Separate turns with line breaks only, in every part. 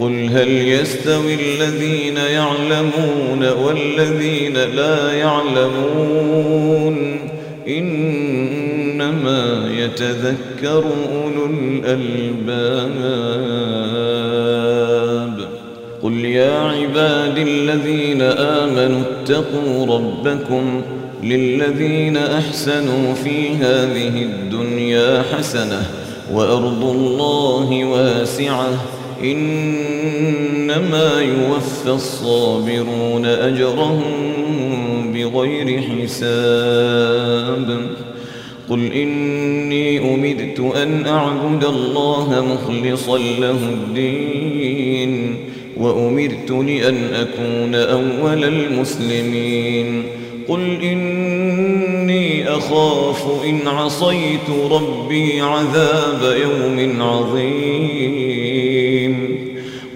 قل هل يستوي الذين يعلمون والذين لا يعلمون إنما يتذكر أولو الألباب قل يا عباد الذين آمنوا اتقوا ربكم للذين أحسنوا في هذه الدنيا حسنة وأرض الله واسعة إنما يوفى الصابرون أجرهم بغير حساب. قل إني أمدت أن أعبد الله مخلصا له الدين وأمرت لأن أكون أول المسلمين. قل إني أخاف إن عصيت ربي عذاب يوم عظيم.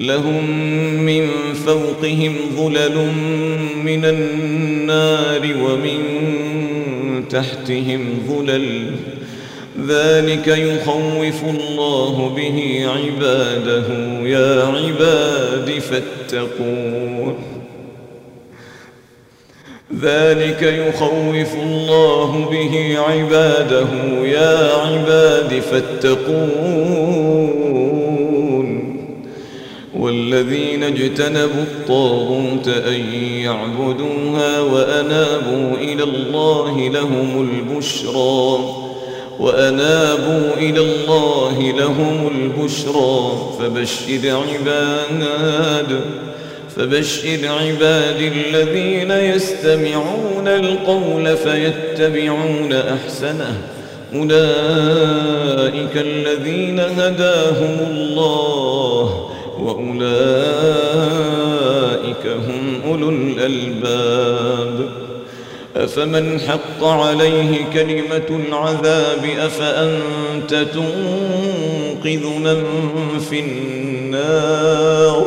لهم من فوقهم ظلل من النار ومن تحتهم ظلل. ذلك يخوف الله به عباده. يا عباد فاتقون. ذلك يخوف الله به عباده. يا عباد فاتقون. والذين اجتنبوا الطاغوت أن يعبدوها وأنابوا إلى الله لهم البشرى وأنابوا إلى الله لهم البشرى فبشر عباد فبشر عباد الذين يستمعون القول فيتبعون أحسنه. أولئك الذين هداهم الله وأولئك هم أولو الألباب. أفمن حق عليه كلمة العذاب أفأنت تنقذ من في النار؟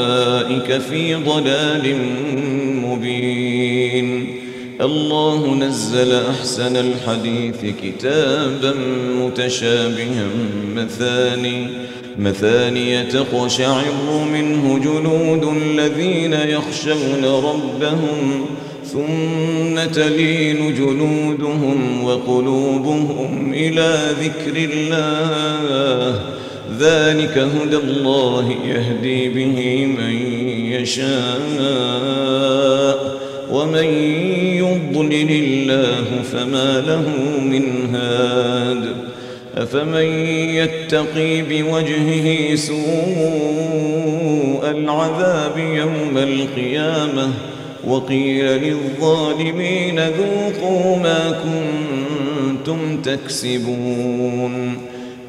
في ضلال مبين. الله نزل أحسن الحديث كتابا متشابها مثاني مثانية تقشعر منه جلود الذين يخشون ربهم ثم تلين جلودهم وقلوبهم إلى ذكر الله. ذلك هدى الله يهدي به من يشاء ومن يضلل الله فما له من هاد. أفمن يتقي بوجهه سوء العذاب يوم القيامة؟ وقيل للظالمين ذوقوا ما كنتم تكسبون.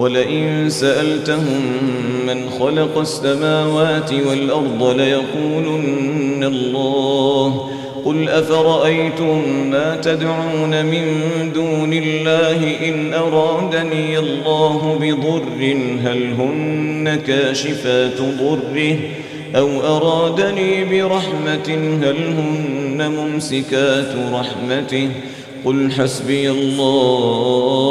ولئن سألتهم من خلق السماوات والأرض ليقولن الله. قل أفرأيتم ما تدعون من دون الله إن أرادني الله بضر؟ هل هن كاشفات ضره؟ أو أرادني برحمة؟ هل هن ممسكات رحمته؟ قل حسبي الله.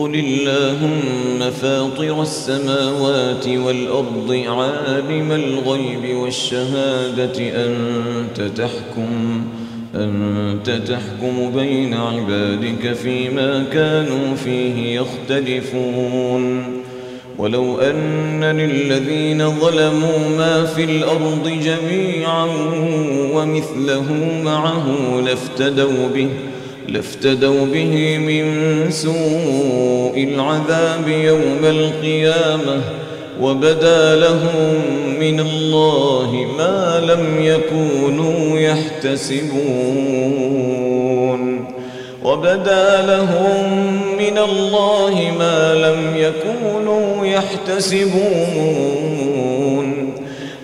قل اللهم فاطر السماوات والأرض عالم الغيب والشهادة أنت تحكم أنت تحكم بين عبادك فيما كانوا فيه يختلفون. ولو أن للذين ظلموا ما في الأرض جميعا ومثله معه لافتدوا به. لافتدوا به من سوء العذاب يوم القيامة وبدا لهم من الله ما لم يكونوا يحتسبون وبدا لهم من الله ما لم يكونوا يحتسبون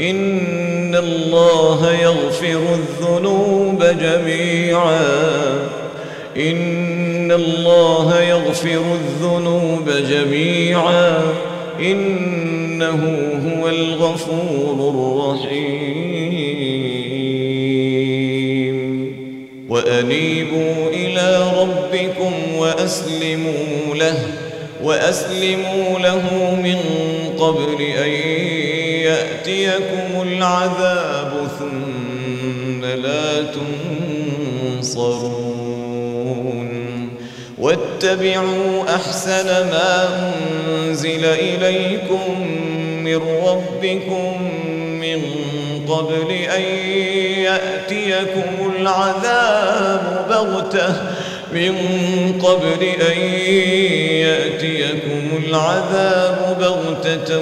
إن الله يغفر الذنوب جميعا. إن الله يغفر الذنوب جميعا. إنه هو الغفور الرحيم. وأنيبوا إلى ربكم وأسلموا له وأسلموا له من قبل أن يأتيكم العذاب ثم لا تنصرون. واتبعوا أحسن ما أنزل إليكم من ربكم من قبل أن يأتيكم العذاب بغتة. من قبل أن يأتيكم العذاب بغتة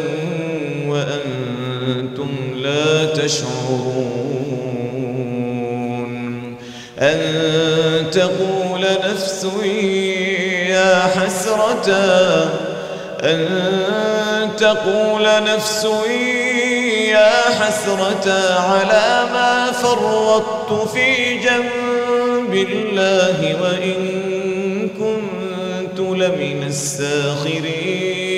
وأنتم لا تشعرون. أن تقول نفس يا حسرة. أن تقول نفس يا حسرة على ما فرطت في جنب الله وإن كنت لمن الساخرين.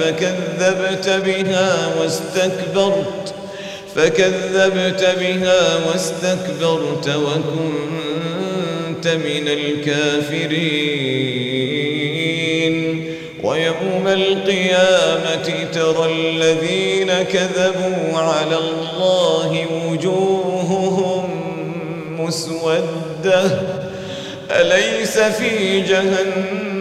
فكذبت بها واستكبرت. فكذبت بها واستكبرت وكنت من الكافرين. ويوم القيامة ترى الذين كذبوا على الله وجوههم مسودة. أليس في جهنم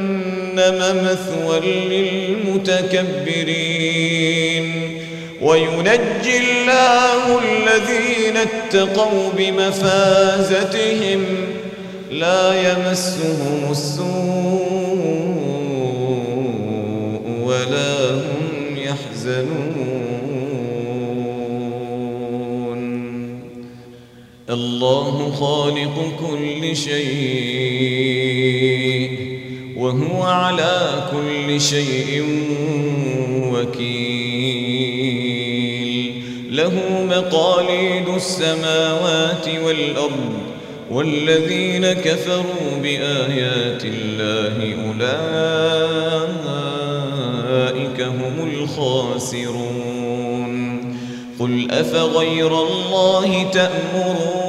مثوى للمتكبرين. وينجي الله الذين اتقوا بمفازتهم لا يمسهم السوء ولا هم يحزنون. الله خالق كل شيء. وهو على كل شيء وكيل. له مقاليد السماوات والأرض والذين كفروا بآيات الله أولئك هم الخاسرون. قل أفغير الله تأمروني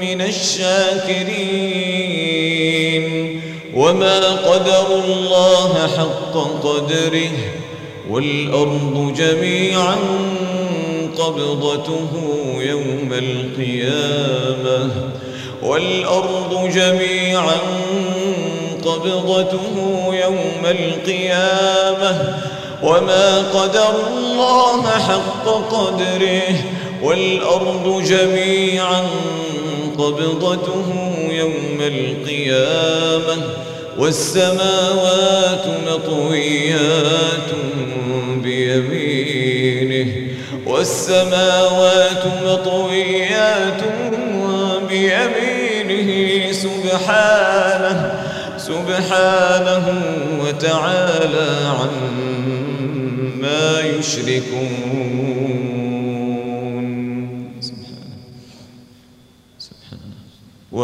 من الشاكرين وما قدر الله حق قدره والأرض جميعا قبضته يوم القيامة والأرض جميعا قبضته يوم القيامة وما قدر الله حق قدره والأرض جميعا قبضته يوم القيامة والسماوات مطويات بيمينه والسماوات مطويات بيمينه سبحانه سبحانه وتعالى عما يشركون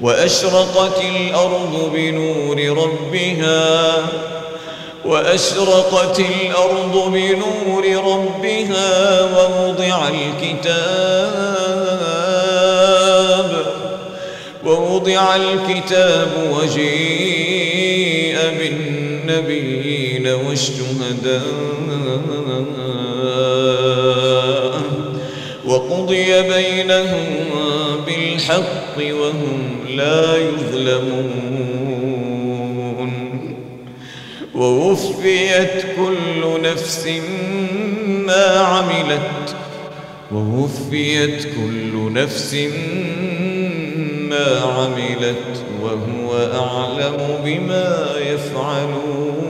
وأشرقت الأرض بنور ربها وأشرقت الأرض بنور ربها ووضع الكتاب ووضع الكتاب وجيء بالنبيين والشهداء. وقضي بينهم بالحق وهم لا يظلمون. ووفيت كل نفس ما عملت ووفيت كل نفس ما عملت وهو أعلم بما يفعلون.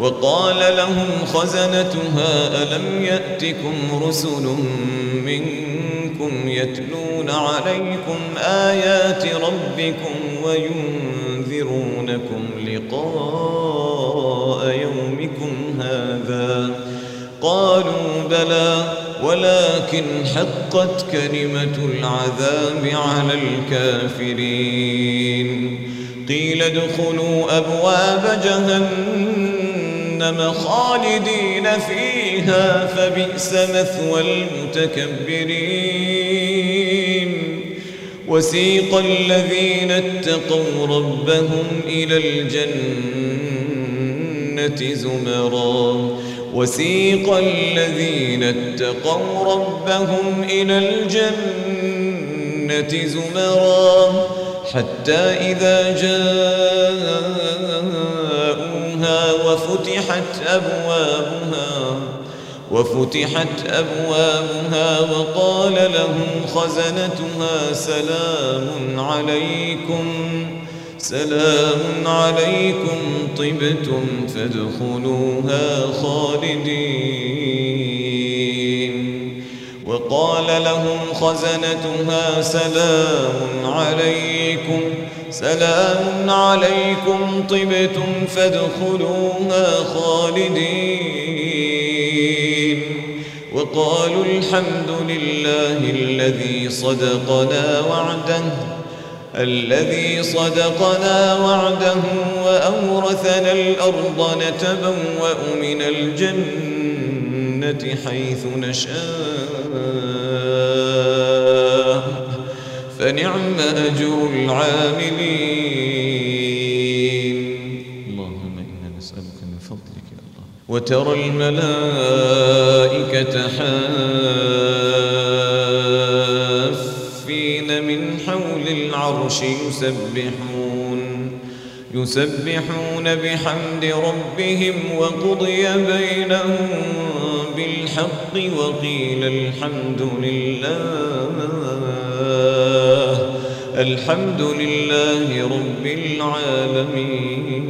وقال لهم خزنتها ألم يأتكم رسل منكم يتلون عليكم آيات ربكم وينذرونكم لقاء يومكم هذا؟ قالوا بلى ولكن حقت كلمة العذاب على الكافرين. قيل ادخلوا أبواب جهنم. خالدين فيها فبئس مثوى المتكبرين. وسيق الذين اتقوا ربهم إلى الجنة زمرا. وسيق الذين اتقوا ربهم إلى الجنة زمرا. حتى إذا جاءوها وفتحت أبوابها وفتحت أبوابها وقال لهم خزنتها سلام عليكم سلام عليكم طبتم فادخلوها خالدين. وقال لهم خزنتها سلام عليكم سلام عليكم طبتم فادخلوها خالدين. وقالوا الحمد لله الذي صدقنا وعده الذي صدقنا وعده وأورثنا الأرض نتبوأ من الجنة. حيث نشاء. فنعم أجر العاملين. اللهم إنا نسألك من فضلك يا الله. وترى الملائكة حافين من حول العرش يسبحون. يسبحون بحمد ربهم وقضي بينهم بالحق وقيل الحمد لله الحمد لله رب العالمين.